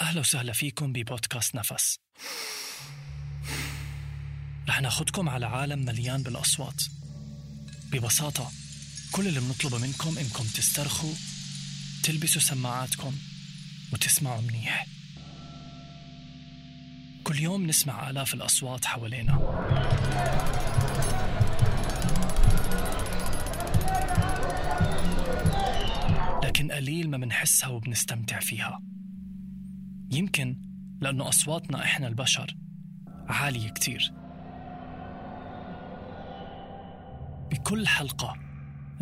أهلا وسهلا فيكم ببودكاست نفس. رح ناخدكم على عالم مليان بالأصوات. ببساطة كل اللي بنطلبه منكم إنكم تسترخوا تلبسوا سماعاتكم وتسمعوا منيح. كل يوم نسمع آلاف الأصوات حوالينا. لكن قليل ما منحسها وبنستمتع فيها. يمكن لأنه أصواتنا إحنا البشر عالية كتير. بكل حلقة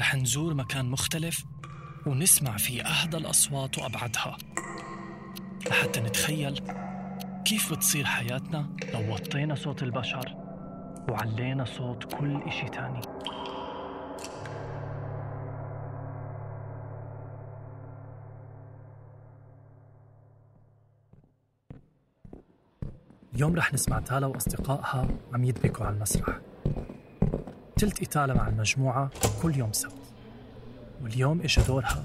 رح نزور مكان مختلف ونسمع فيه أهدى الأصوات وأبعدها لحتى نتخيل كيف بتصير حياتنا لو وطينا صوت البشر وعلينا صوت كل إشي تاني. اليوم رح نسمع تالا وأصدقائها عم يدبكوا على المسرح. تلت إتالة مع المجموعة كل يوم سبت. واليوم إجا دورها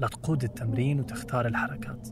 لتقود التمرين وتختار الحركات.